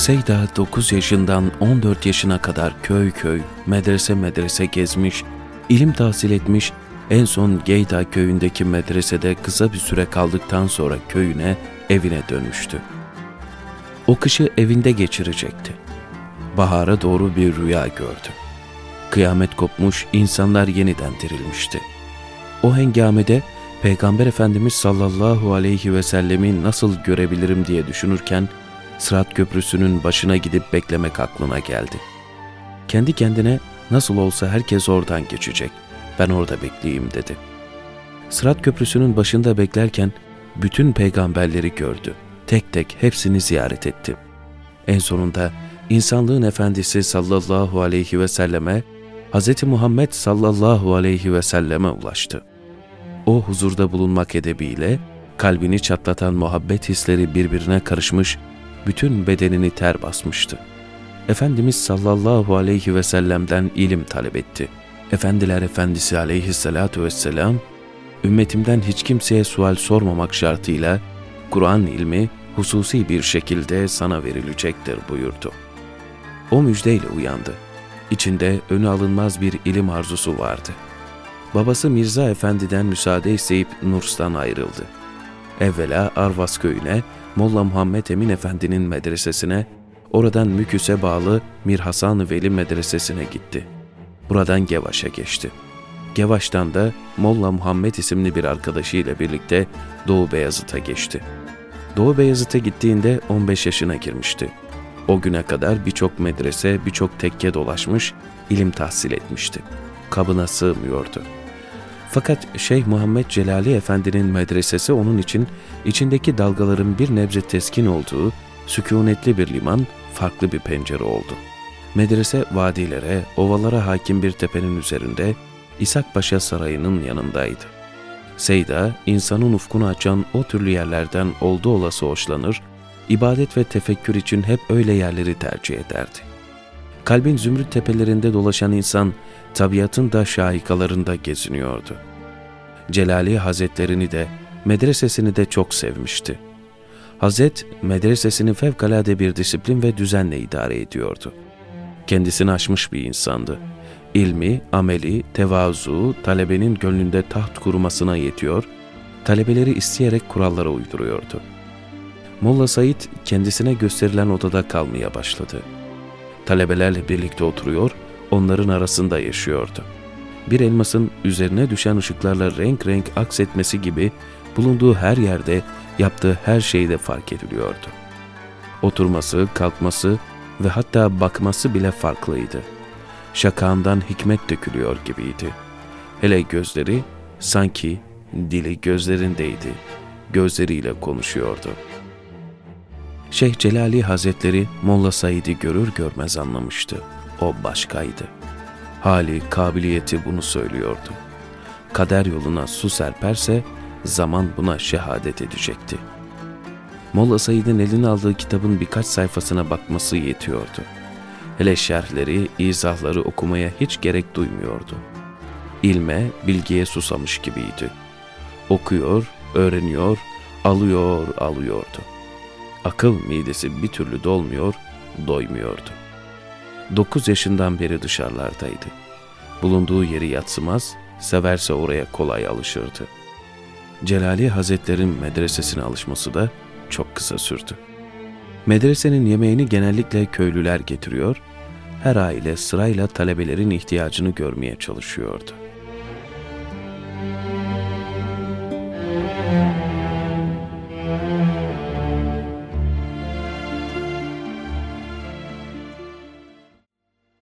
Seyda 9 yaşından 14 yaşına kadar köy köy, medrese medrese gezmiş, ilim tahsil etmiş, en son Geyda köyündeki medresede kısa bir süre kaldıktan sonra köyüne, evine dönmüştü. O kışı evinde geçirecekti. Bahara doğru bir rüya gördü. Kıyamet kopmuş, insanlar yeniden dirilmişti. O hengamede Peygamber Efendimiz sallallahu aleyhi ve sellemi nasıl görebilirim diye düşünürken, Sırat Köprüsü'nün başına gidip beklemek aklına geldi. Kendi kendine nasıl olsa herkes oradan geçecek, ben orada bekleyeyim dedi. Sırat Köprüsü'nün başında beklerken bütün peygamberleri gördü. Tek tek hepsini ziyaret etti. En sonunda insanlığın efendisi sallallahu aleyhi ve selleme Hz. Muhammed sallallahu aleyhi ve selleme ulaştı. O huzurda bulunmak edebiyle kalbini çatlatan muhabbet hisleri birbirine karışmış, bütün bedenini ter basmıştı. Efendimiz sallallahu aleyhi ve sellem'den ilim talep etti. Efendiler Efendisi aleyhissalatu vesselam, ümmetimden hiç kimseye sual sormamak şartıyla Kur'an ilmi hususi bir şekilde sana verilecektir buyurdu. O müjdeyle uyandı. İçinde önü alınmaz bir ilim arzusu vardı. Babası Mirza Efendi'den müsaade isteyip Nurs'tan ayrıldı. Evvela Arvas köyüne, Molla Muhammed Emin Efendi'nin medresesine, oradan Müküs'e bağlı Mir Hasan Veli medresesine gitti. Buradan Gevaş'a geçti. Gevaş'tan da Molla Muhammed isimli bir arkadaşıyla birlikte Doğu Beyazıt'a geçti. Doğu Beyazıt'a gittiğinde 15 yaşına girmişti. O güne kadar birçok medrese, birçok tekke dolaşmış, ilim tahsil etmişti. Kabına sığmıyordu. Fakat Şeyh Muhammed Celali Efendi'nin medresesi onun için içindeki dalgaların bir nebze teskin olduğu, sükunetli bir liman, farklı bir pencere oldu. Medrese vadilere, ovalara hakim bir tepenin üzerinde, İshak Paşa Sarayı'nın yanındaydı. Seyda, insanın ufkunu açan o türlü yerlerden oldu olası hoşlanır, ibadet ve tefekkür için hep öyle yerleri tercih ederdi. Kalbin zümrüt tepelerinde dolaşan insan, tabiatın da şahikalarında geziniyordu. Celali Hazretlerini de, medresesini de çok sevmişti. Hazret, medresesini fevkalade bir disiplin ve düzenle idare ediyordu. Kendisini aşmış bir insandı. İlmi, ameli, tevazu, talebenin gönlünde taht kurmasına yetiyor, talebeleri isteyerek kurallara uyduruyordu. Molla Said kendisine gösterilen odada kalmaya başladı. Talebelerle birlikte oturuyor, onların arasında yaşıyordu. Bir elmasın üzerine düşen ışıklarla renk renk aksetmesi gibi bulunduğu her yerde, yaptığı her şeyde fark ediliyordu. Oturması, kalkması ve hatta bakması bile farklıydı. Şakağından hikmet dökülüyor gibiydi. Hele gözleri sanki dili gözlerindeydi. Gözleriyle konuşuyordu. Şeyh Celali Hazretleri Molla Said'i görür görmez anlamıştı. O başkaydı. Hali, kabiliyeti bunu söylüyordu. Kader yoluna su serperse zaman buna şehadet edecekti. Molla Said'in eline aldığı kitabın birkaç sayfasına bakması yetiyordu. Hele şerhleri, izahları okumaya hiç gerek duymuyordu. İlme, bilgiye susamış gibiydi. Okuyor, öğreniyor, alıyor, alıyordu. Akıl midesi bir türlü dolmuyor, doymuyordu. Dokuz yaşından beri dışarılardaydı. Bulunduğu yeri yatsımaz, severse oraya kolay alışırdı. Celali Hazretlerin medresesine alışması da çok kısa sürdü. Medresenin yemeğini genellikle köylüler getiriyor, her aile sırayla talebelerin ihtiyacını görmeye çalışıyordu.